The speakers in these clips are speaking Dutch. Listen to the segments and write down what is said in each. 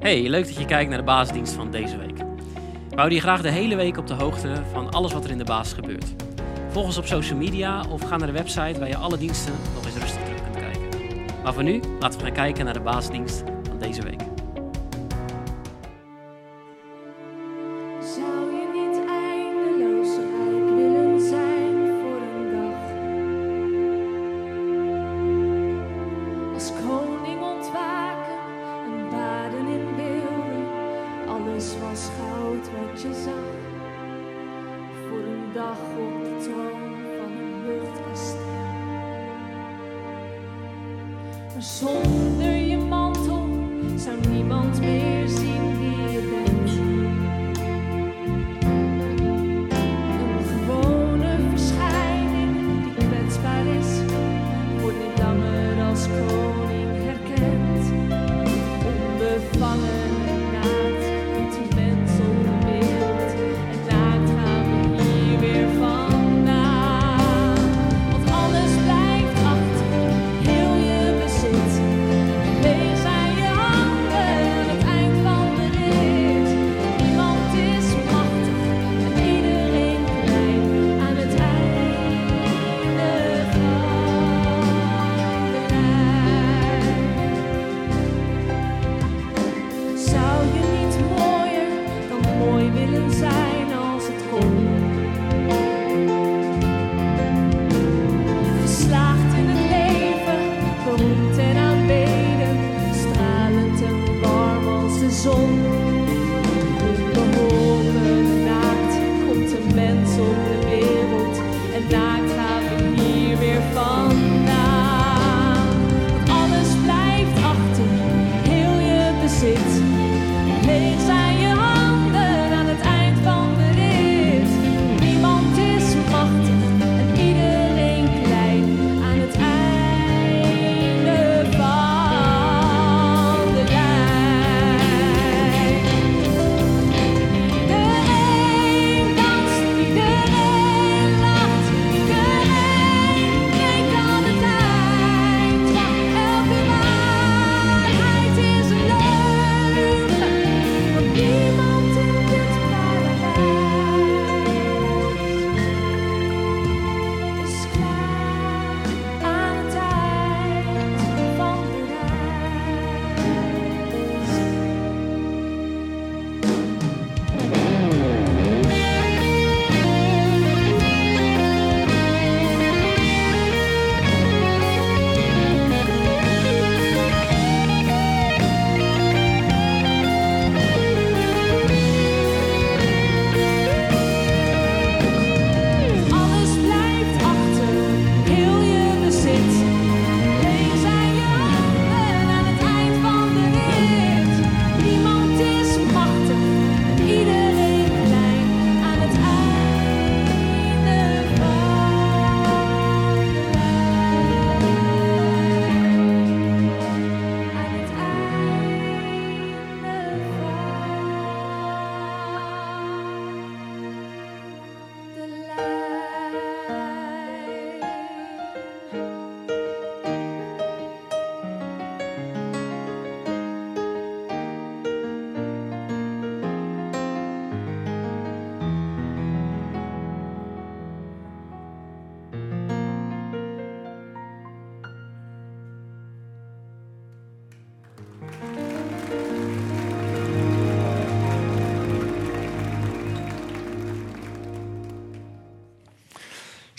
Hey, leuk dat je kijkt naar de basisdienst van deze week. We houden je graag de hele week op de hoogte van alles wat er in de basis gebeurt. Volg ons op social media of ga naar de website waar je alle diensten nog eens rustig terug kunt kijken. Maar voor nu, laten we gaan kijken naar de basisdienst van deze week.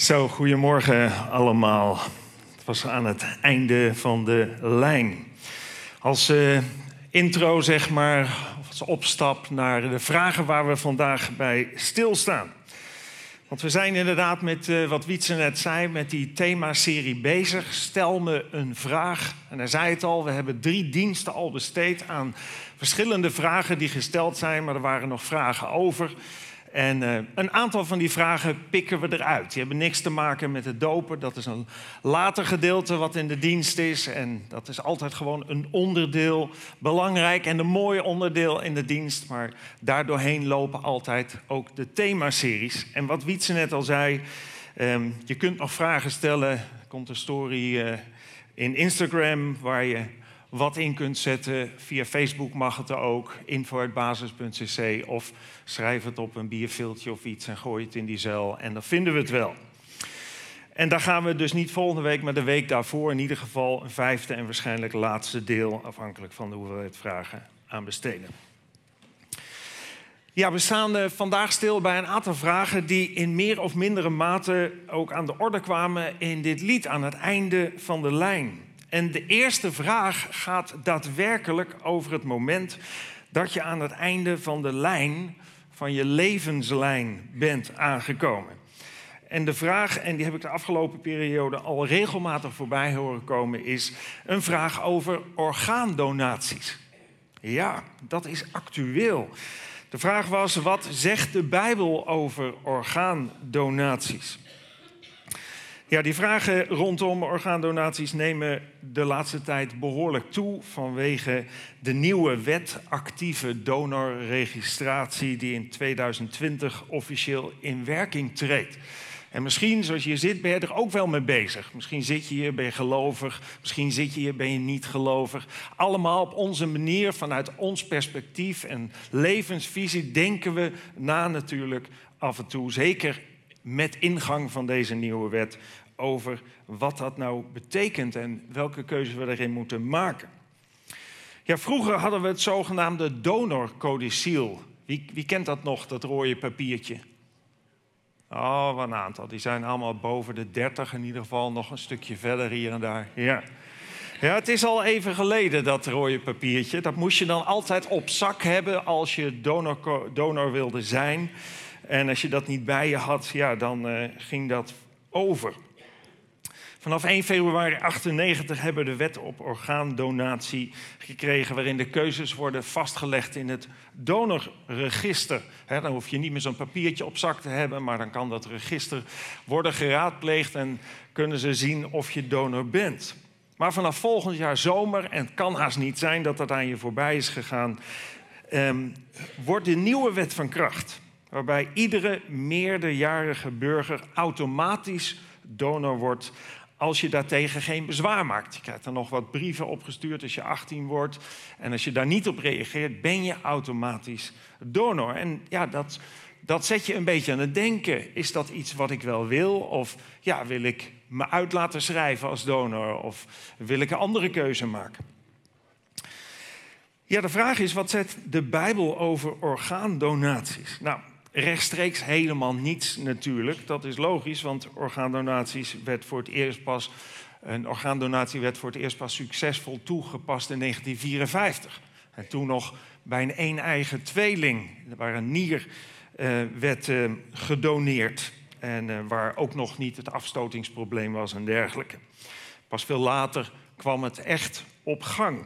Zo, goedemorgen allemaal. Het was aan het einde van de lijn. Als eh, intro, zeg maar, als opstap naar de vragen waar we vandaag bij stilstaan. Want we zijn inderdaad met eh, wat Wietse net zei, met die themaserie bezig. Stel me een vraag. En hij zei het al, we hebben drie diensten al besteed aan verschillende vragen die gesteld zijn, maar er waren nog vragen over. En eh, een aantal van die vragen pikken we eruit. Die hebben niks te maken met het dopen. Dat is een later gedeelte wat in de dienst is. En dat is altijd gewoon een onderdeel. Belangrijk en een mooi onderdeel in de dienst. Maar daardoorheen lopen altijd ook de themaseries. En wat Wietse net al zei. ehm, je kunt nog vragen stellen. Er komt een story eh, in Instagram waar je wat in kunt zetten. Via Facebook mag het er ook, info.basis.cc of schrijf het op een bierviltje of iets en gooi het in die zeil en dan vinden we het wel. En daar gaan we dus niet volgende week, maar de week daarvoor in ieder geval een vijfde en waarschijnlijk laatste deel, afhankelijk van de hoeveelheid vragen, aan besteden. Ja, we staan eh, vandaag stil bij een aantal vragen die in meer of mindere mate ook aan de orde kwamen in dit lied aan het einde van de lijn. En de eerste vraag gaat daadwerkelijk over het moment dat je aan het einde van de lijn, van je levenslijn bent aangekomen. En de vraag, en die heb ik de afgelopen periode al regelmatig voorbij horen komen, is een vraag over orgaandonaties. Ja, dat is actueel. De vraag was, wat zegt de Bijbel over orgaandonaties? Ja, die vragen rondom orgaandonaties nemen de laatste tijd behoorlijk toe vanwege de nieuwe wet actieve donorregistratie die in 2020 officieel in werking treedt. En misschien, zoals je hier zit, ben je er ook wel mee bezig. Misschien zit je hier, ben je gelovig. Misschien zit je hier, ben je niet gelovig. Allemaal op onze manier, vanuit ons perspectief en levensvisie, denken we na natuurlijk af en toe, zeker met ingang van deze nieuwe wet, over wat dat nou betekent en welke keuze we erin moeten maken. Ja, vroeger hadden we het zogenaamde donorcodiciel. Wie, wie kent dat nog, dat rode papiertje? Oh, wat een aantal. Die zijn allemaal boven de 30, in ieder geval nog een stukje verder hier en daar. Ja. Ja, het is al even geleden, dat rode papiertje. Dat moest je dan altijd op zak hebben als je donor, donor wilde zijn. En als je dat niet bij je had, ja, dan uh, ging dat over. Vanaf 1 februari 98 hebben we de wet op orgaandonatie gekregen, waarin de keuzes worden vastgelegd in het donorregister. dan hoef je niet meer zo'n papiertje op zak te hebben, maar dan kan dat register worden geraadpleegd en kunnen ze zien of je donor bent. Maar vanaf volgend jaar zomer, en het kan haast niet zijn dat dat aan je voorbij is gegaan, um, wordt de nieuwe wet van kracht. Waarbij iedere meerderjarige burger automatisch donor wordt als je daartegen geen bezwaar maakt. Je krijgt dan nog wat brieven opgestuurd als je 18 wordt. En als je daar niet op reageert, ben je automatisch donor. En ja, dat, dat zet je een beetje aan het denken. Is dat iets wat ik wel wil? Of ja, wil ik me uit laten schrijven als donor? Of wil ik een andere keuze maken? Ja, de vraag is, wat zet de Bijbel over orgaandonaties? Nou, rechtstreeks helemaal niets natuurlijk. Dat is logisch, want orgaandonaties werd voor het eerst pas, een orgaandonatie werd voor het eerst pas succesvol toegepast in 1954. En toen nog bij een een-eigen tweeling, waar een nier uh, werd uh, gedoneerd. En uh, waar ook nog niet het afstotingsprobleem was en dergelijke. Pas veel later kwam het echt op gang.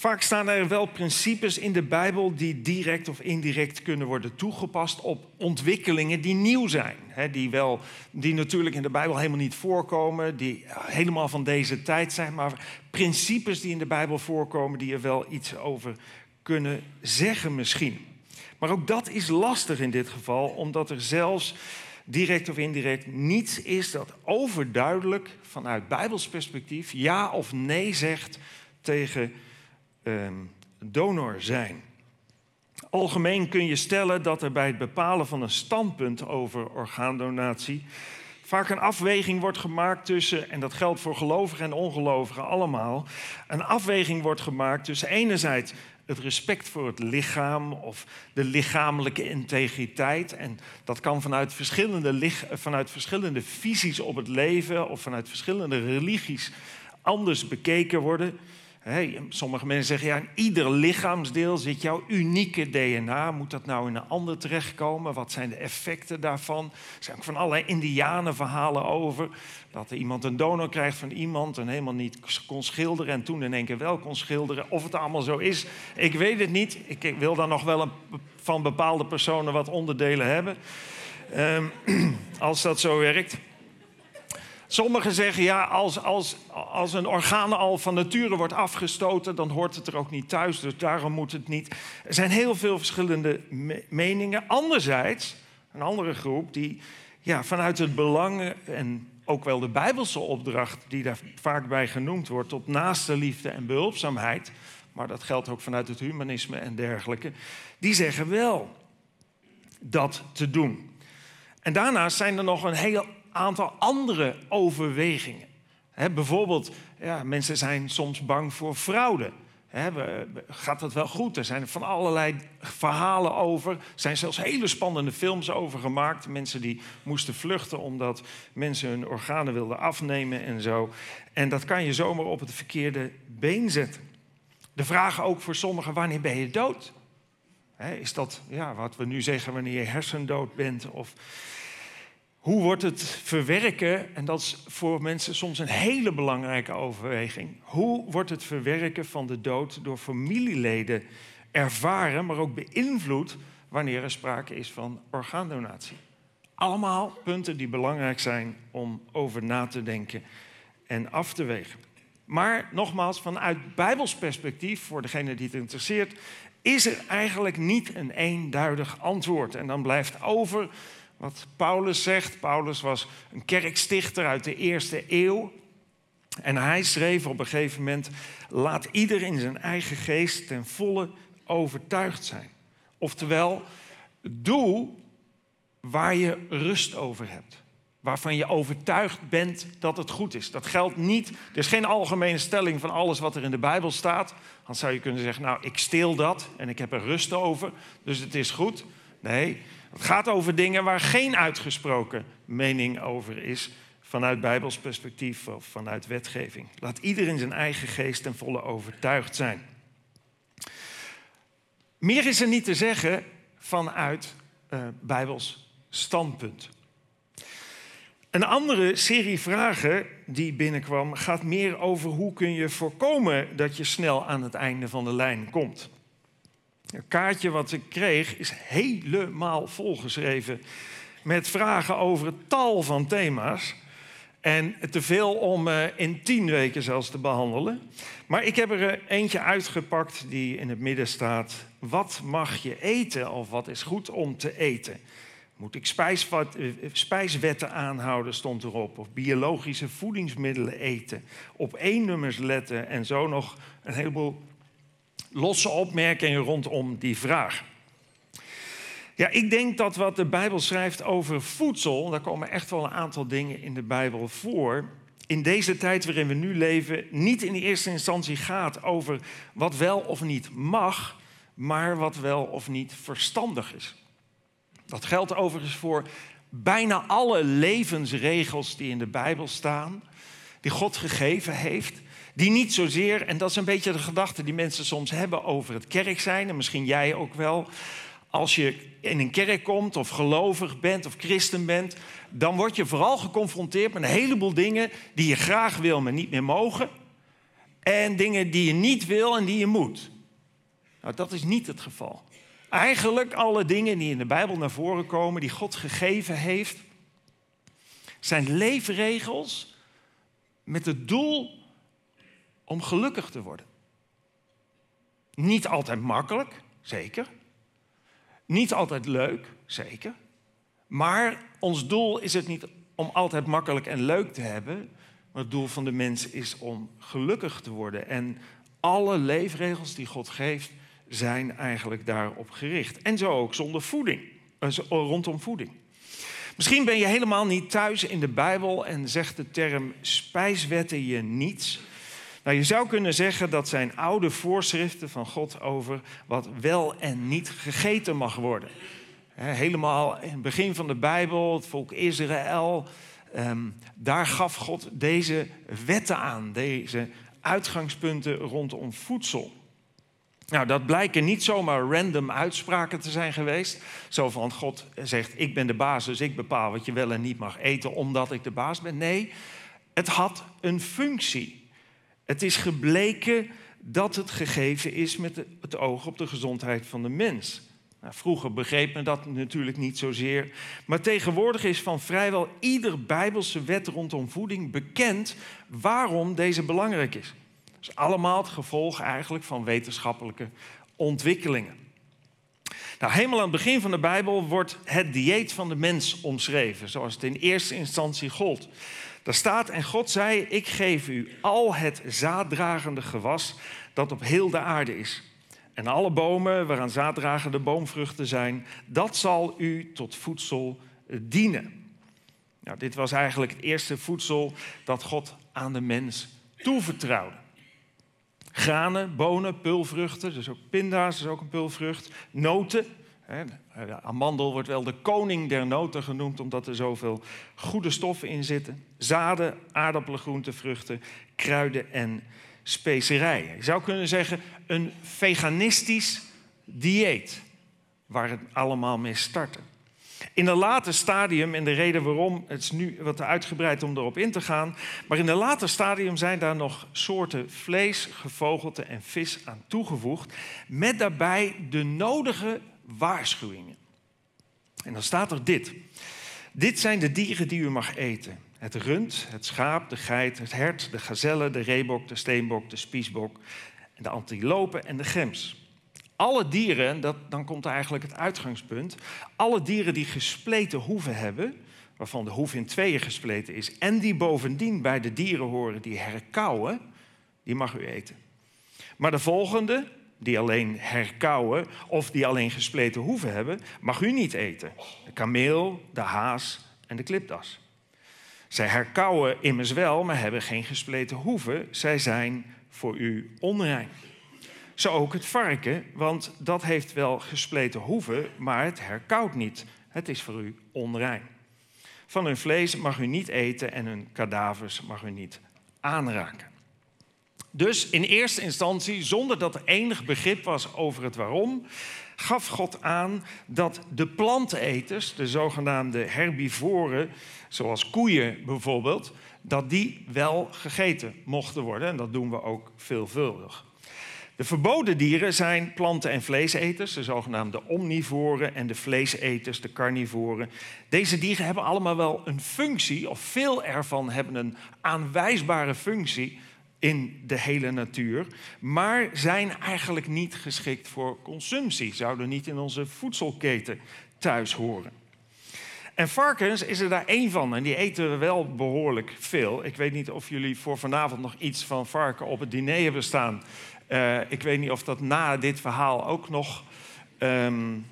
Vaak staan er wel principes in de Bijbel die direct of indirect kunnen worden toegepast op ontwikkelingen die nieuw zijn. die, wel, die natuurlijk in de Bijbel helemaal niet voorkomen, die helemaal van deze tijd zijn, maar principes die in de Bijbel voorkomen die er wel iets over kunnen zeggen misschien. Maar ook dat is lastig in dit geval, omdat er zelfs direct of indirect niets is dat overduidelijk vanuit Bijbels perspectief ja of nee zegt tegen Ehm, donor zijn. Algemeen kun je stellen dat er bij het bepalen van een standpunt over orgaandonatie vaak een afweging wordt gemaakt tussen, en dat geldt voor gelovigen en ongelovigen allemaal, een afweging wordt gemaakt tussen enerzijds het respect voor het lichaam of de lichamelijke integriteit. En dat kan vanuit verschillende, vanuit verschillende visies op het leven of vanuit verschillende religies anders bekeken worden. Hey, sommige mensen zeggen, ja, in ieder lichaamsdeel zit jouw unieke DNA. Moet dat nou in een ander terechtkomen? Wat zijn de effecten daarvan? Er zijn ook van allerlei indianenverhalen over. Dat er iemand een donor krijgt van iemand en helemaal niet kon schilderen... en toen in één keer wel kon schilderen. Of het allemaal zo is, ik weet het niet. Ik wil dan nog wel van bepaalde personen wat onderdelen hebben. Um, als dat zo werkt. Sommigen zeggen ja, als, als, als een orgaan al van nature wordt afgestoten, dan hoort het er ook niet thuis, dus daarom moet het niet. Er zijn heel veel verschillende meningen. Anderzijds, een andere groep die ja, vanuit het belang en ook wel de Bijbelse opdracht die daar vaak bij genoemd wordt, tot naaste liefde en behulpzaamheid, maar dat geldt ook vanuit het humanisme en dergelijke, die zeggen wel dat te doen. En daarnaast zijn er nog een heel aantal andere overwegingen. Bijvoorbeeld, ja, mensen zijn soms bang voor fraude. Gaat dat wel goed? Er zijn van allerlei verhalen over. Er zijn zelfs hele spannende films over gemaakt. Mensen die moesten vluchten omdat mensen hun organen wilden afnemen en zo. En dat kan je zomaar op het verkeerde been zetten. De vraag ook voor sommigen, wanneer ben je dood? Is dat ja, wat we nu zeggen wanneer je hersendood bent? Of hoe wordt het verwerken, en dat is voor mensen soms een hele belangrijke overweging, hoe wordt het verwerken van de dood door familieleden ervaren, maar ook beïnvloed wanneer er sprake is van orgaandonatie? Allemaal punten die belangrijk zijn om over na te denken en af te wegen. Maar nogmaals, vanuit Bijbels perspectief, voor degene die het interesseert, is er eigenlijk niet een eenduidig antwoord. En dan blijft over wat Paulus zegt. Paulus was een kerkstichter uit de eerste eeuw. En hij schreef op een gegeven moment: laat ieder in zijn eigen geest ten volle overtuigd zijn. Oftewel, doe waar je rust over hebt. Waarvan je overtuigd bent dat het goed is. Dat geldt niet. Er is geen algemene stelling van alles wat er in de Bijbel staat. Dan zou je kunnen zeggen: Nou, ik steel dat en ik heb er rust over, dus het is goed. Nee, het gaat over dingen waar geen uitgesproken mening over is. Vanuit Bijbels perspectief of vanuit wetgeving. Laat ieder in zijn eigen geest ten volle overtuigd zijn. Meer is er niet te zeggen vanuit eh, Bijbels standpunt. Een andere serie vragen die binnenkwam gaat meer over hoe kun je voorkomen dat je snel aan het einde van de lijn komt. Een kaartje wat ik kreeg is helemaal volgeschreven met vragen over het tal van thema's. En te veel om eh, in tien weken zelfs te behandelen. Maar ik heb er eh, eentje uitgepakt die in het midden staat. Wat mag je eten of wat is goed om te eten? Moet ik eh, spijswetten aanhouden, stond erop. Of biologische voedingsmiddelen eten. Op één nummers letten en zo nog een heleboel losse opmerkingen rondom die vraag. Ja, ik denk dat wat de Bijbel schrijft over voedsel, daar komen echt wel een aantal dingen in de Bijbel voor. In deze tijd waarin we nu leven, niet in eerste instantie gaat over wat wel of niet mag, maar wat wel of niet verstandig is. Dat geldt overigens voor bijna alle levensregels die in de Bijbel staan, die God gegeven heeft. Die niet zozeer, en dat is een beetje de gedachte die mensen soms hebben over het kerk zijn, en misschien jij ook wel. Als je in een kerk komt of gelovig bent of christen bent, dan word je vooral geconfronteerd met een heleboel dingen die je graag wil, maar niet meer mogen. En dingen die je niet wil en die je moet. Nou, dat is niet het geval. Eigenlijk alle dingen die in de Bijbel naar voren komen, die God gegeven heeft, zijn leefregels met het doel om gelukkig te worden. Niet altijd makkelijk, zeker. Niet altijd leuk, zeker. Maar ons doel is het niet om altijd makkelijk en leuk te hebben. Maar het doel van de mens is om gelukkig te worden. En alle leefregels die God geeft, zijn eigenlijk daarop gericht. En zo ook zonder voeding, eh, zo- rondom voeding. Misschien ben je helemaal niet thuis in de Bijbel en zegt de term spijswetten je niets. Nou, je zou kunnen zeggen dat zijn oude voorschriften van God over wat wel en niet gegeten mag worden. Helemaal in het begin van de Bijbel, het volk Israël, ehm, daar gaf God deze wetten aan, deze uitgangspunten rondom voedsel. Nou, dat blijken niet zomaar random uitspraken te zijn geweest. Zo van God zegt, ik ben de baas, dus ik bepaal wat je wel en niet mag eten omdat ik de baas ben. Nee, het had een functie. Het is gebleken dat het gegeven is met het oog op de gezondheid van de mens. Nou, vroeger begreep men dat natuurlijk niet zozeer. Maar tegenwoordig is van vrijwel ieder bijbelse wet rondom voeding bekend waarom deze belangrijk is. Dat is allemaal het gevolg eigenlijk van wetenschappelijke ontwikkelingen. Nou, helemaal aan het begin van de Bijbel wordt het dieet van de mens omschreven, zoals het in eerste instantie gold. Daar staat, en God zei, ik geef u al het zaaddragende gewas dat op heel de aarde is. En alle bomen waaraan zaaddragende boomvruchten zijn, dat zal u tot voedsel dienen. Nou, dit was eigenlijk het eerste voedsel dat God aan de mens toevertrouwde. Granen, bonen, pulvruchten, dus ook pinda's is ook een pulvrucht. Noten, de amandel wordt wel de koning der noten genoemd omdat er zoveel goede stoffen in zitten. Zaden, aardappelen, groenten, vruchten, kruiden en specerijen. Je zou kunnen zeggen een veganistisch dieet waar het allemaal mee startte. In een later stadium, en de reden waarom, het is nu wat uitgebreid om erop in te gaan, maar in een later stadium zijn daar nog soorten vlees, gevogelte en vis aan toegevoegd, met daarbij de nodige waarschuwingen. En dan staat er dit. Dit zijn de dieren die u mag eten. Het rund, het schaap, de geit, het hert, de gazelle, de reebok, de steenbok, de spiesbok, de antilope en de gems. Alle dieren, dat, dan komt eigenlijk het uitgangspunt, alle dieren die gespleten hoeven hebben, waarvan de hoef in tweeën gespleten is, en die bovendien bij de dieren horen die herkauwen, die mag u eten. Maar de volgende, die alleen herkauwen of die alleen gespleten hoeven hebben, mag u niet eten. De kameel, de haas en de klipdas. Zij herkauwen immers wel, maar hebben geen gespleten hoeven. Zij zijn voor u onrein. Zo ook het varken, want dat heeft wel gespleten hoeven, maar het herkauwt niet. Het is voor u onrein. Van hun vlees mag u niet eten en hun kadavers mag u niet aanraken. Dus in eerste instantie, zonder dat er enig begrip was over het waarom, gaf God aan dat de planteneters, de zogenaamde herbivoren, zoals koeien bijvoorbeeld, dat die wel gegeten mochten worden. En dat doen we ook veelvuldig. De verboden dieren zijn planten- en vleeseters, de zogenaamde omnivoren, en de vleeseters, de carnivoren. Deze dieren hebben allemaal wel een functie, of veel ervan hebben een aanwijsbare functie in de hele natuur, maar zijn eigenlijk niet geschikt voor consumptie, zouden niet in onze voedselketen thuis horen. En varkens is er daar één van en die eten we wel behoorlijk veel. Ik weet niet of jullie voor vanavond nog iets van varken op het diner hebben staan. Uh, ik weet niet of dat na dit verhaal ook nog um,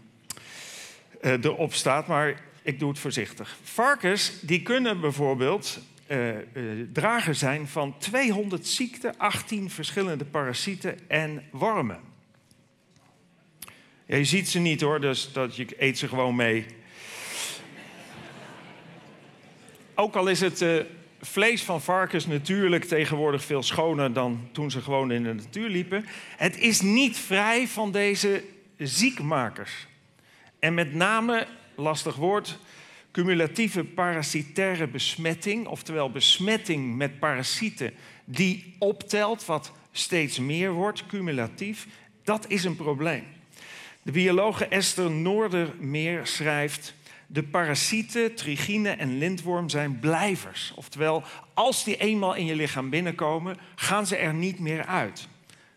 uh, erop staat, maar ik doe het voorzichtig. Varkens die kunnen bijvoorbeeld drager zijn van 200 ziekten, 18 verschillende parasieten en wormen. Ja, je ziet ze niet hoor, dus dat je eet ze gewoon mee. Ook al is het uh, vlees van varkens natuurlijk tegenwoordig veel schoner dan toen ze gewoon in de natuur liepen. Het is niet vrij van deze ziekmakers. En met name, lastig woord, cumulatieve parasitaire besmetting, oftewel besmetting met parasieten die optelt, wat steeds meer wordt, cumulatief, dat is een probleem. De biologe Esther Noordermeer schrijft. De parasieten, trigine en lintworm zijn blijvers. Oftewel, als die eenmaal in je lichaam binnenkomen, gaan ze er niet meer uit.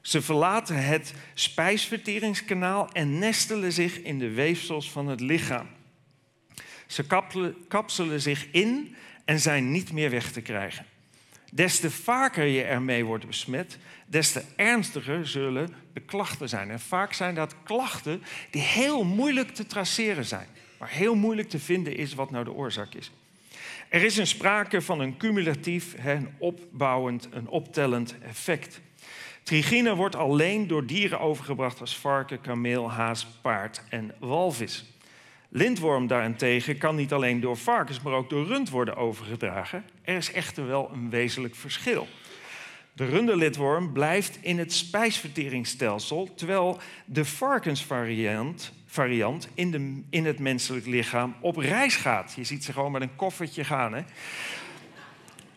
Ze verlaten het spijsverteringskanaal en nestelen zich in de weefsels van het lichaam. Ze kapselen zich in en zijn niet meer weg te krijgen. Des te vaker je ermee wordt besmet, des te ernstiger zullen de klachten zijn. En vaak zijn dat klachten die heel moeilijk te traceren zijn maar heel moeilijk te vinden is wat nou de oorzaak is. Er is een sprake van een cumulatief, een opbouwend, een optellend effect. Trigine wordt alleen door dieren overgebracht als varken, kameel, haas, paard en walvis. Lintworm daarentegen kan niet alleen door varkens, maar ook door rund worden overgedragen. Er is echter wel een wezenlijk verschil. De runderlitworm blijft in het spijsverteringsstelsel, terwijl de varkensvariant variant in, de, in het menselijk lichaam op reis gaat. Je ziet ze gewoon met een koffertje gaan. Hè?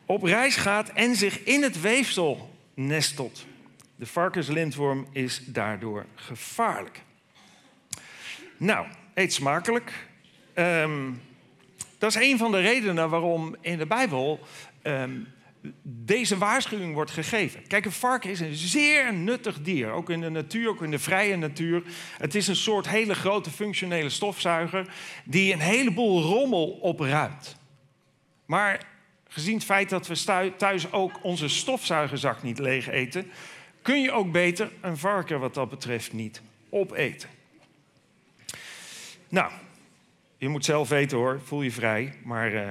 Op reis gaat en zich in het weefsel nestelt. De varkenslintworm is daardoor gevaarlijk. Nou, eet smakelijk. Um, dat is een van de redenen waarom in de Bijbel um, deze waarschuwing wordt gegeven. Kijk, een varken is een zeer nuttig dier, ook in de natuur, ook in de vrije natuur. Het is een soort hele grote functionele stofzuiger die een heleboel rommel opruimt. Maar gezien het feit dat we thuis ook onze stofzuigerzak niet leeg eten, kun je ook beter een varken wat dat betreft niet opeten. Nou, je moet zelf weten hoor, voel je vrij, maar eh,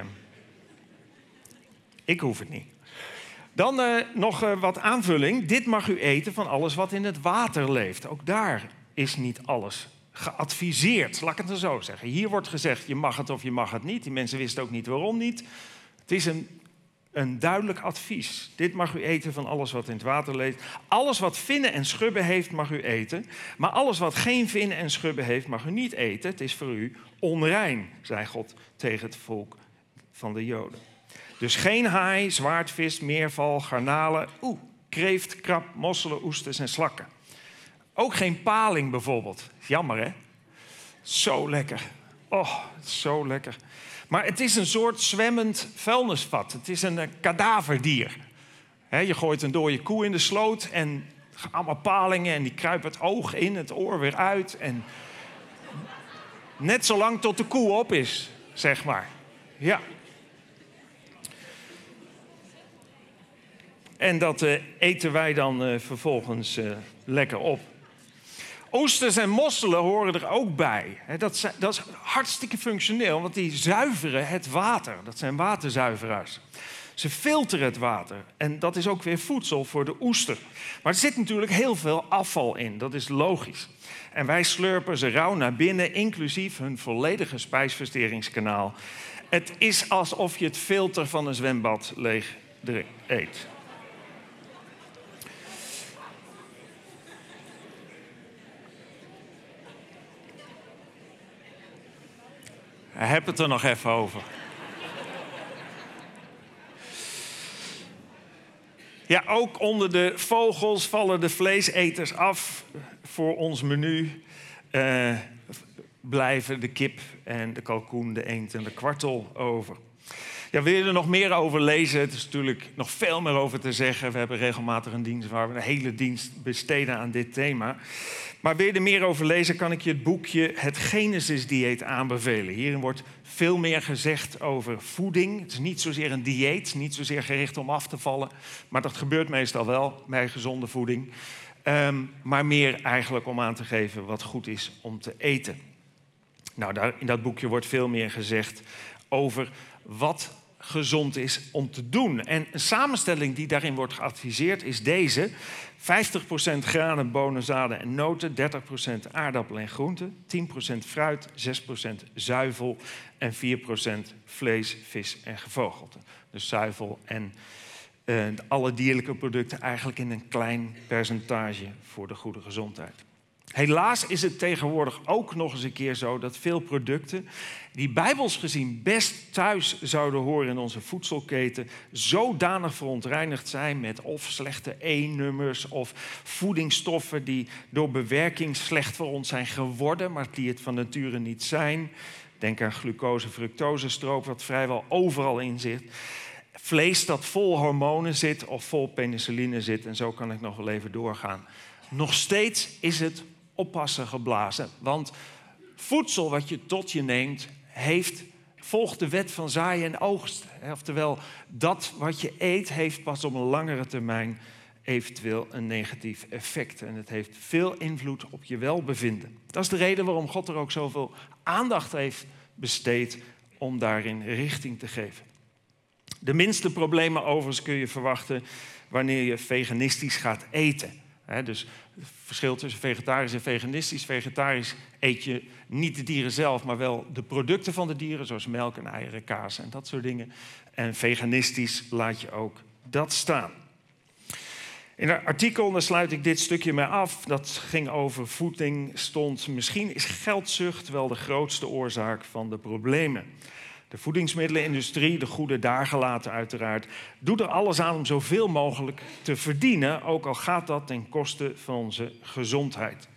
ik hoef het niet. Dan eh, nog eh, wat aanvulling. Dit mag u eten van alles wat in het water leeft. Ook daar is niet alles geadviseerd, laat ik het er zo zeggen. Hier wordt gezegd, je mag het of je mag het niet. Die mensen wisten ook niet waarom niet. Het is een, een duidelijk advies. Dit mag u eten van alles wat in het water leeft. Alles wat vinnen en schubben heeft, mag u eten. Maar alles wat geen vinnen en schubben heeft, mag u niet eten. Het is voor u onrein, zei God tegen het volk van de Joden. Dus geen haai, zwaardvis, meerval, garnalen, oeh, kreeft, krab, mosselen, oesters en slakken. Ook geen paling bijvoorbeeld. Jammer hè? Zo lekker. Oh, zo lekker. Maar het is een soort zwemmend vuilnisvat. Het is een eh, kadaverdier. Je gooit een dode koe in de sloot en allemaal palingen en die kruipen het oog in, het oor weer uit. En net zolang tot de koe op is, zeg maar. Ja. En dat eh, eten wij dan eh, vervolgens lekker op. Oesters en mosselen horen er ook bij. Dat, zijn- dat is hartstikke functioneel, want die zuiveren het water. Dat zijn waterzuiveraars. Ze filteren het water en dat is ook weer voedsel voor de oester. Maar er zit natuurlijk heel veel afval in, dat is logisch. En wij slurpen ze rauw naar binnen, inclusief hun volledige spijsverteringskanaal. Het is alsof je het filter van een zwembad leeg eet. Heb het er nog even over. Ja, ook onder de vogels vallen de vleeseters af voor ons menu. Eh, blijven de kip en de kalkoen, de eend en de kwartel over. Ja, wil je er nog meer over lezen? Het is natuurlijk nog veel meer over te zeggen. We hebben regelmatig een dienst waar we een hele dienst besteden aan dit thema. Maar wil je er meer over lezen, kan ik je het boekje Het Genesis-dieet aanbevelen. Hierin wordt veel meer gezegd over voeding. Het is niet zozeer een dieet, niet zozeer gericht om af te vallen. Maar dat gebeurt meestal wel bij gezonde voeding. Ehm, maar meer eigenlijk om aan te geven wat goed is om te eten. Nou, daar, in dat boekje wordt veel meer gezegd over wat gezond is om te doen. En een samenstelling die daarin wordt geadviseerd is deze. 50% granen, bonen, zaden en noten, 30% aardappelen en groenten, 10% fruit, 6% zuivel en 4% vlees, vis en gevogelte. Dus zuivel en eh, alle dierlijke producten eigenlijk in een klein percentage voor de goede gezondheid. Helaas is het tegenwoordig ook nog eens een keer zo dat veel producten die bijbels gezien best thuis zouden horen in onze voedselketen, zodanig verontreinigd zijn met of slechte E-nummers of voedingsstoffen die door bewerking slecht voor ons zijn geworden, maar die het van nature niet zijn. Denk aan glucose, fructose stroop, wat vrijwel overal in zit. Vlees dat vol hormonen zit of vol penicilline zit, en zo kan ik nog wel even doorgaan. Nog steeds is het oppassen geblazen. Want voedsel wat je tot je neemt, heeft, volgt de wet van zaaien en oogst. Oftewel, dat wat je eet, heeft pas op een langere termijn eventueel een negatief effect. En het heeft veel invloed op je welbevinden. Dat is de reden waarom God er ook zoveel aandacht heeft besteed om daarin richting te geven. De minste problemen overigens kun je verwachten wanneer je veganistisch gaat eten. Dus het verschil tussen vegetarisch en veganistisch. Vegetarisch eet je niet de dieren zelf, maar wel de producten van de dieren, zoals melk en eieren, kaas en dat soort dingen. En veganistisch laat je ook dat staan. In een artikel, daar sluit ik dit stukje mee af, dat ging over voeding, stond misschien is geldzucht wel de grootste oorzaak van de problemen. De voedingsmiddelenindustrie, de goede daargelaten uiteraard, doet er alles aan om zoveel mogelijk te verdienen, ook al gaat dat ten koste van onze gezondheid.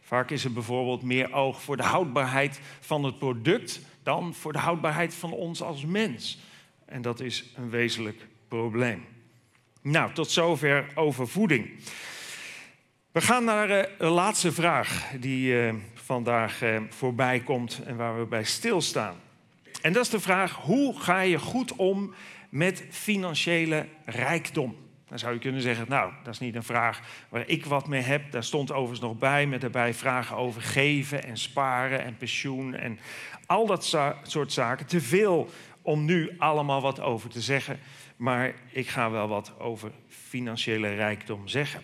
Vaak is er bijvoorbeeld meer oog voor de houdbaarheid van het product dan voor de houdbaarheid van ons als mens. En dat is een wezenlijk probleem. Nou, tot zover over voeding. We gaan naar de laatste vraag die uh, vandaag uh, voorbij komt en waar we bij stilstaan. En dat is de vraag: hoe ga je goed om met financiële rijkdom? Dan zou je kunnen zeggen, nou, dat is niet een vraag waar ik wat mee heb. Daar stond overigens nog bij, met daarbij vragen over geven en sparen en pensioen en al dat soort zaken. Te veel om nu allemaal wat over te zeggen, maar ik ga wel wat over financiële rijkdom zeggen.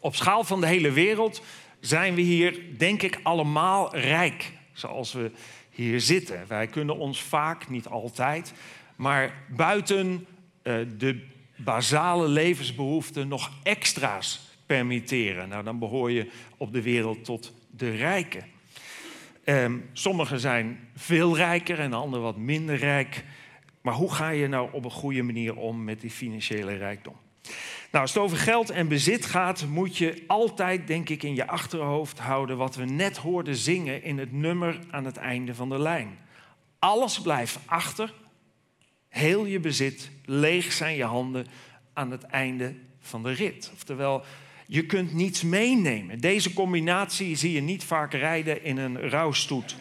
Op schaal van de hele wereld zijn we hier, denk ik, allemaal rijk, zoals we hier zitten. Wij kunnen ons vaak, niet altijd, maar buiten eh, de basale levensbehoeften nog extra's permitteren. Nou, dan behoor je op de wereld tot de rijken. Ehm, sommigen zijn veel rijker en anderen wat minder rijk. Maar hoe ga je nou op een goede manier om met die financiële rijkdom? Nou, als het over geld en bezit gaat, moet je altijd, denk ik, in je achterhoofd houden wat we net hoorden zingen in het nummer aan het einde van de lijn. Alles blijft achter, heel je bezit, leeg zijn je handen aan het einde van de rit. Oftewel, je kunt niets meenemen. Deze combinatie zie je niet vaak rijden in een rouwstoet.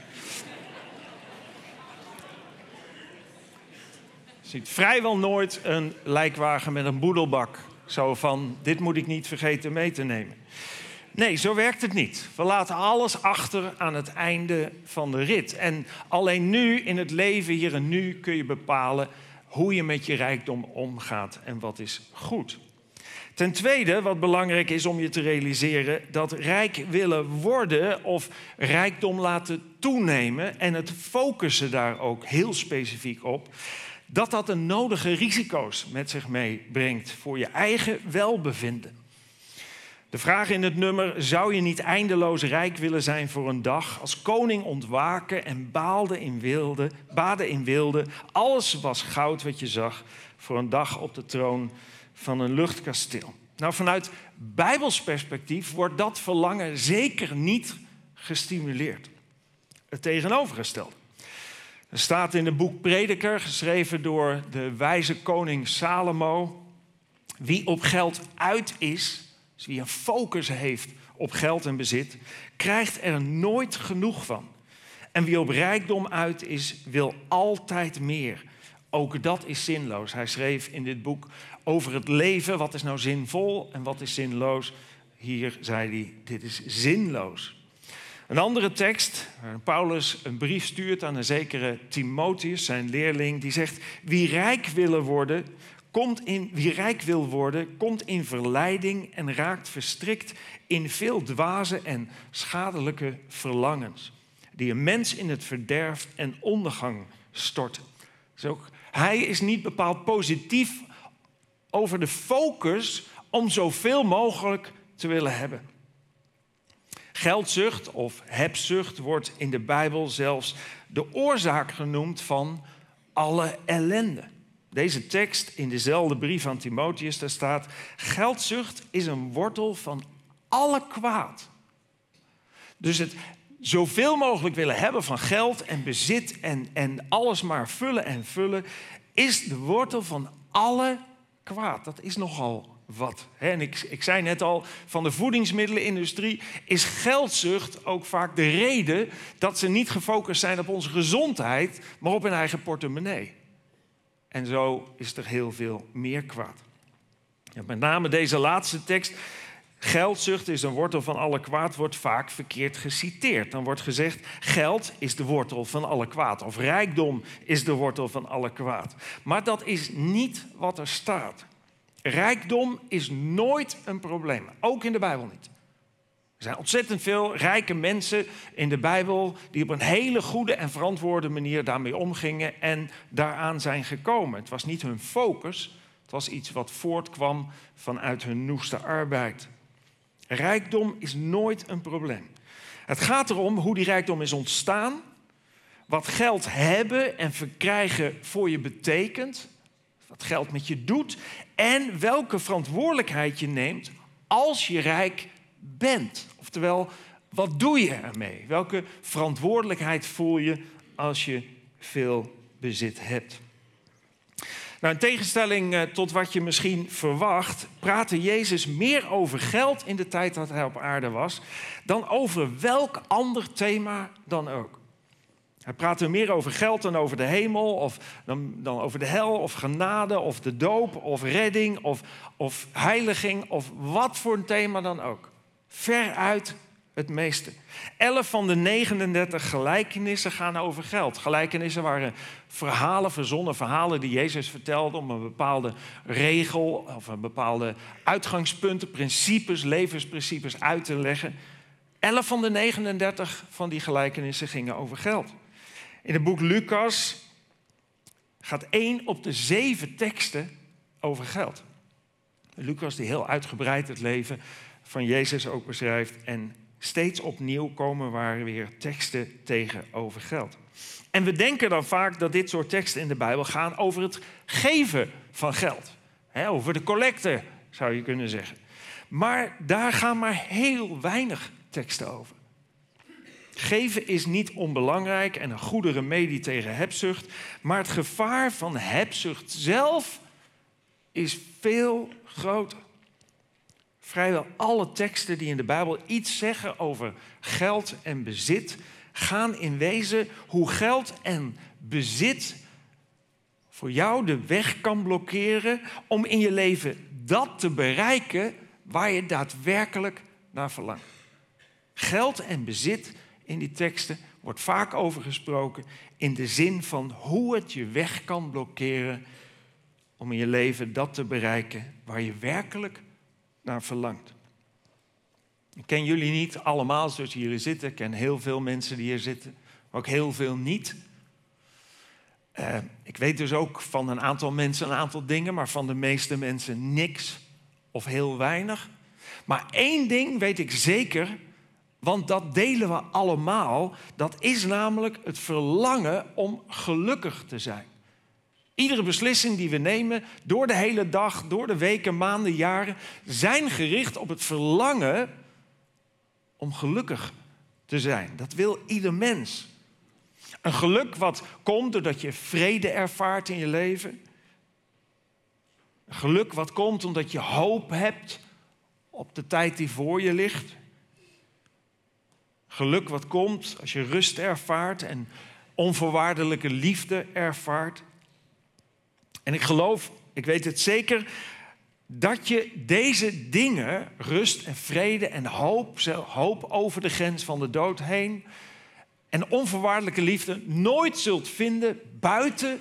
Vrijwel nooit een lijkwagen met een boedelbak. Zo van, dit moet ik niet vergeten mee te nemen. Nee, zo werkt het niet. We laten alles achter aan het einde van de rit. En alleen nu in het leven, hier en nu, kun je bepalen hoe je met je rijkdom omgaat en wat is goed. Ten tweede, wat belangrijk is om je te realiseren, dat rijk willen worden of rijkdom laten toenemen en het focussen daar ook heel specifiek op, dat dat een nodige risico's met zich meebrengt voor je eigen welbevinden. De vraag in het nummer: zou je niet eindeloos rijk willen zijn voor een dag? Als koning ontwaken en baalde in wilde, baden in wilde. Alles was goud wat je zag voor een dag op de troon van een luchtkasteel. Nou, vanuit Bijbels perspectief wordt dat verlangen zeker niet gestimuleerd. Het tegenovergestelde. Er staat in het boek Prediker, geschreven door de wijze koning Salomo: wie op geld uit is, dus wie een focus heeft op geld en bezit, krijgt er nooit genoeg van. En wie op rijkdom uit is, wil altijd meer. Ook dat is zinloos. Hij schreef in dit boek over het leven. Wat is nou zinvol en wat is zinloos? Hier zei hij, dit is zinloos. Een andere tekst, waar Paulus een brief stuurt aan een zekere Timotheus, zijn leerling, die zegt: Wie rijk willen worden, komt in, wie rijk wil worden, komt in verleiding en raakt verstrikt in veel dwaze en schadelijke verlangens, die een mens in het verderf en ondergang storten. Dus ook, hij is niet bepaald positief over de focus om zoveel mogelijk te willen hebben. Geldzucht of hebzucht wordt in de Bijbel zelfs de oorzaak genoemd van alle ellende. Deze tekst in dezelfde brief aan Timotheus, daar staat: Geldzucht is een wortel van alle kwaad. Dus het zoveel mogelijk willen hebben van geld en bezit en, en alles maar vullen en vullen, is de wortel van alle kwaad. Dat is nogal wat. En ik, ik zei net al, van de voedingsmiddelenindustrie is geldzucht ook vaak de reden dat ze niet gefocust zijn op onze gezondheid, maar op hun eigen portemonnee. En zo is er heel veel meer kwaad. Ja, met name deze laatste tekst. Geldzucht is een wortel van alle kwaad, wordt vaak verkeerd geciteerd. Dan wordt gezegd: geld is de wortel van alle kwaad. Of rijkdom is de wortel van alle kwaad. Maar dat is niet wat er staat. Rijkdom is nooit een probleem, ook in de Bijbel niet. Er zijn ontzettend veel rijke mensen in de Bijbel die op een hele goede en verantwoorde manier daarmee omgingen en daaraan zijn gekomen. Het was niet hun focus, het was iets wat voortkwam vanuit hun noeste arbeid. Rijkdom is nooit een probleem. Het gaat erom hoe die rijkdom is ontstaan, wat geld hebben en verkrijgen voor je betekent, wat geld met je doet en welke verantwoordelijkheid je neemt als je rijk bent. Oftewel, wat doe je ermee? Welke verantwoordelijkheid voel je als je veel bezit hebt? Nou, in tegenstelling eh, tot wat je misschien verwacht, praatte Jezus meer over geld in de tijd dat hij op aarde was, dan over welk ander thema dan ook. Hij praatte meer over geld dan over de hemel, of dan, dan over de hel, of genade, of de doop, of redding, of, of heiliging, of wat voor een thema dan ook. Veruit het meeste. Elf van de 39 gelijkenissen gaan over geld. Gelijkenissen waren verhalen, verzonnen verhalen die Jezus vertelde om een bepaalde regel of een bepaalde uitgangspunten, principes, levensprincipes uit te leggen. Elf van de 39 van die gelijkenissen gingen over geld. In het boek Lucas gaat één op de zeven teksten over geld. Lucas die heel uitgebreid het leven van Jezus ook beschrijft. En steeds opnieuw komen waar weer teksten tegen over geld. En we denken dan vaak dat dit soort teksten in de Bijbel gaan over het geven van geld. over de collecte, zou je kunnen zeggen. Maar daar gaan maar heel weinig teksten over. Geven is niet onbelangrijk en een goede remedie tegen hebzucht, maar het gevaar van hebzucht zelf is veel groter. Vrijwel alle teksten die in de Bijbel iets zeggen over geld en bezit, gaan in wezen hoe geld en bezit voor jou de weg kan blokkeren om in je leven dat te bereiken waar je daadwerkelijk naar verlangt. Geld en bezit in die teksten wordt vaak over gesproken in de zin van hoe het je weg kan blokkeren om in je leven dat te bereiken waar je werkelijk naar verlangt. Ik ken jullie niet allemaal zoals jullie zitten. Ik ken heel veel mensen die hier zitten, maar ook heel veel niet. Uh, ik weet dus ook van een aantal mensen een aantal dingen, maar van de meeste mensen niks of heel weinig. Maar één ding weet ik zeker, want dat delen we allemaal. Dat is namelijk het verlangen om gelukkig te zijn. Iedere beslissing die we nemen door de hele dag, door de weken, maanden, jaren, zijn gericht op het verlangen om gelukkig te zijn. Dat wil ieder mens. Een geluk wat komt doordat je vrede ervaart in je leven. Een geluk wat komt omdat je hoop hebt op de tijd die voor je ligt. Geluk wat komt als je rust ervaart en onvoorwaardelijke liefde ervaart. En ik geloof, ik weet het zeker, dat je deze dingen, rust en vrede en hoop, hoop over de grens van de dood heen en onvoorwaardelijke liefde, nooit zult vinden buiten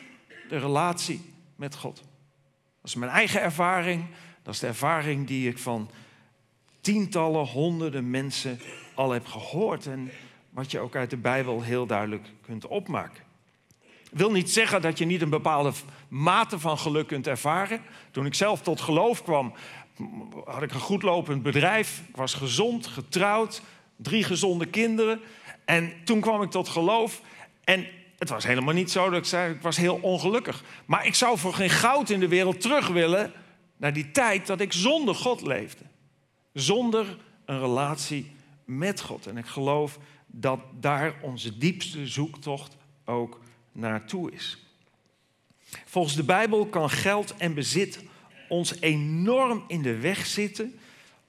de relatie met God. Dat is mijn eigen ervaring, dat is de ervaring die ik van tientallen, honderden mensen al heb gehoord en wat je ook uit de Bijbel heel duidelijk kunt opmaken wil niet zeggen dat je niet een bepaalde mate van geluk kunt ervaren. Toen ik zelf tot geloof kwam, had ik een goed lopend bedrijf. Ik was gezond, getrouwd, drie gezonde kinderen. En toen kwam ik tot geloof. En het was helemaal niet zo dat ik zei, ik was heel ongelukkig. Maar ik zou voor geen goud in de wereld terug willen naar die tijd dat ik zonder God leefde. Zonder een relatie met God. En ik geloof dat daar onze diepste zoektocht ook naartoe is. Volgens de Bijbel kan geld en bezit ons enorm in de weg zitten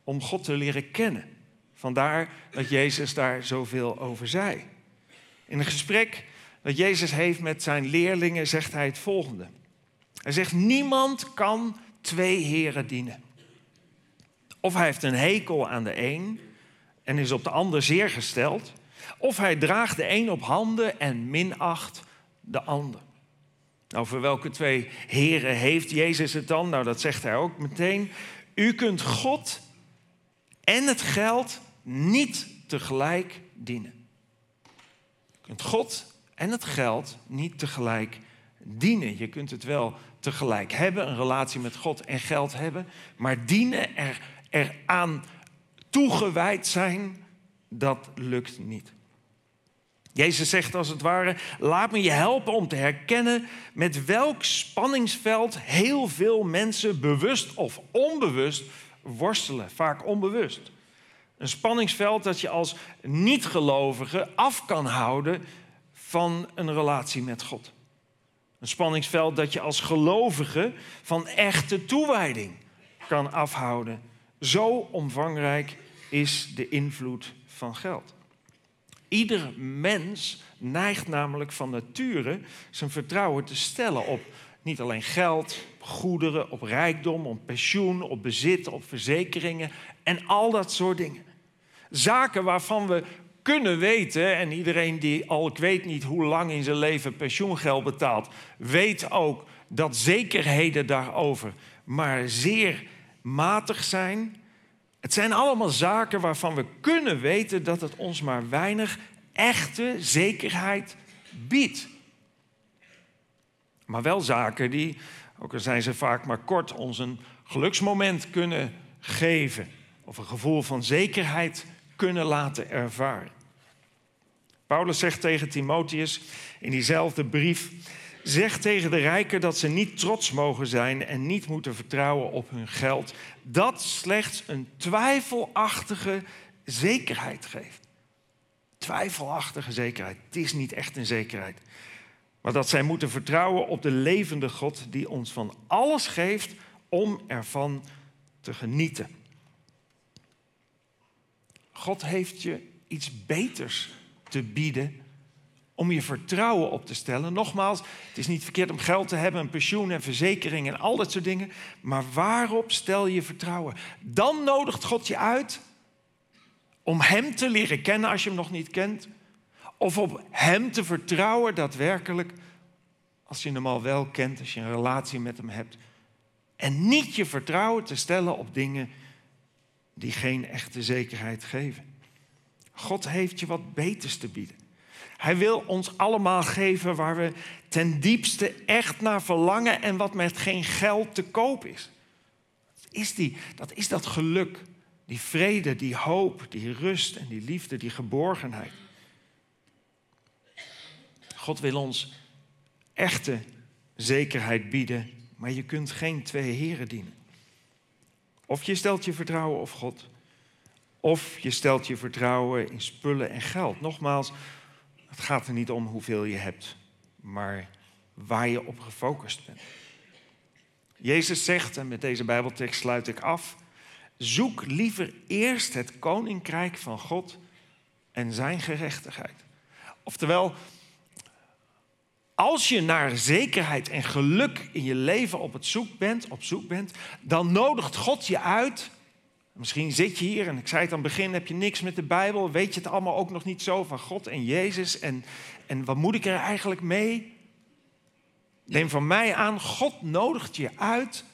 om God te leren kennen. Vandaar dat Jezus daar zoveel over zei. In een gesprek dat Jezus heeft met zijn leerlingen zegt hij het volgende. Hij zegt, niemand kan twee heren dienen. Of hij heeft een hekel aan de een en is op de ander zeer gesteld. Of hij draagt de een op handen en minacht de ander. Nou, voor welke twee heren heeft Jezus het dan? Nou, dat zegt hij ook meteen. U kunt God en het geld niet tegelijk dienen. Je kunt God en het geld niet tegelijk dienen. Je kunt het wel tegelijk hebben, een relatie met God en geld hebben, maar dienen, er, eraan toegewijd zijn, dat lukt niet. Jezus zegt als het ware: laat me je helpen om te herkennen met welk spanningsveld heel veel mensen bewust of onbewust worstelen, vaak onbewust. Een spanningsveld dat je als niet-gelovige af kan houden van een relatie met God. Een spanningsveld dat je als gelovige van echte toewijding kan afhouden. Zo omvangrijk is de invloed van geld. Ieder mens neigt namelijk van nature zijn vertrouwen te stellen op niet alleen geld, goederen, op rijkdom, op pensioen, op bezit, op verzekeringen en al dat soort dingen. Zaken waarvan we kunnen weten, en iedereen die al ik weet niet hoe lang in zijn leven pensioengeld betaalt, weet ook dat zekerheden daarover maar zeer matig zijn. Het zijn allemaal zaken waarvan we kunnen weten dat het ons maar weinig echte zekerheid biedt. Maar wel zaken die, ook al zijn ze vaak maar kort, ons een geluksmoment kunnen geven. Of een gevoel van zekerheid kunnen laten ervaren. Paulus zegt tegen Timotheus in diezelfde brief: Zeg tegen de rijken dat ze niet trots mogen zijn en niet moeten vertrouwen op hun geld, dat slechts een twijfelachtige zekerheid geeft. Twijfelachtige zekerheid. Het is niet echt een zekerheid. Maar dat zij moeten vertrouwen op de levende God die ons van alles geeft om ervan te genieten. God heeft je iets beters te bieden om je vertrouwen op te stellen. Nogmaals, het is niet verkeerd om geld te hebben, een pensioen en verzekering en al dat soort dingen. Maar waarop stel je vertrouwen? Dan nodigt God je uit om Hem te leren kennen als je Hem nog niet kent. Of op Hem te vertrouwen daadwerkelijk als je Hem al wel kent, als je een relatie met Hem hebt. En niet je vertrouwen te stellen op dingen die geen echte zekerheid geven. God heeft je wat beters te bieden. Hij wil ons allemaal geven waar we ten diepste echt naar verlangen en wat met geen geld te koop is. Dat is, die, dat, is dat geluk, die vrede, die hoop, die rust en die liefde, die geborgenheid. God wil ons echte zekerheid bieden, maar je kunt geen twee heren dienen. Of je stelt je vertrouwen op God, of je stelt je vertrouwen in spullen en geld. Nogmaals, het gaat er niet om hoeveel je hebt, maar waar je op gefocust bent. Jezus zegt, en met deze Bijbeltekst sluit ik af, zoek liever eerst het koninkrijk van God en zijn gerechtigheid. Oftewel, als je naar zekerheid en geluk in je leven op, het zoek bent, op zoek bent, dan nodigt God je uit. Misschien zit je hier en ik zei het aan het begin, heb je niks met de Bijbel, weet je het allemaal ook nog niet zo van God en Jezus en, en wat moet ik er eigenlijk mee? Neem van mij aan, God nodigt je uit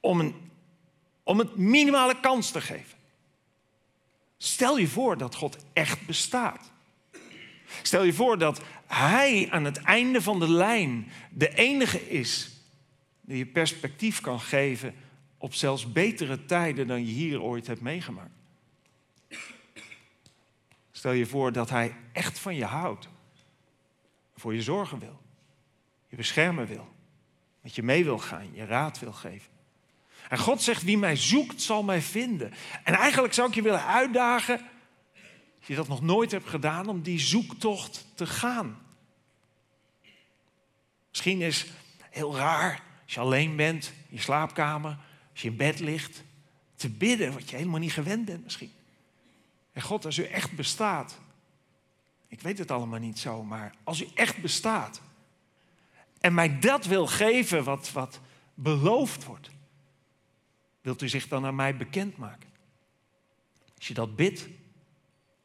om, een, om het minimale kans te geven. Stel je voor dat God echt bestaat. Stel je voor dat Hij aan het einde van de lijn de enige is die je perspectief kan geven op zelfs betere tijden dan je hier ooit hebt meegemaakt. Stel je voor dat Hij echt van je houdt, voor je zorgen wil, je beschermen wil, met je mee wil gaan, je raad wil geven. En God zegt, wie mij zoekt, zal mij vinden. En eigenlijk zou ik je willen uitdagen als je dat nog nooit hebt gedaan, om die zoektocht te gaan. Misschien is heel raar als je alleen bent in je slaapkamer, als je in bed ligt, te bidden wat je helemaal niet gewend bent misschien. En God, als u echt bestaat, ik weet het allemaal niet zo, maar als u echt bestaat en mij dat wil geven wat, wat beloofd wordt, wilt u zich dan aan mij bekendmaken? Als je dat bidt,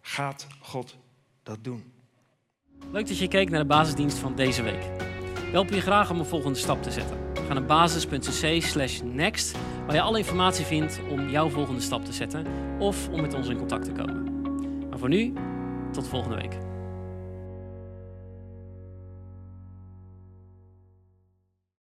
gaat God dat doen. Leuk dat je keek naar de basisdienst van deze week. We helpen je graag om een volgende stap te zetten. Ga naar basis.cc slash next, waar je alle informatie vindt om jouw volgende stap te zetten of om met ons in contact te komen. Maar voor nu, tot volgende week.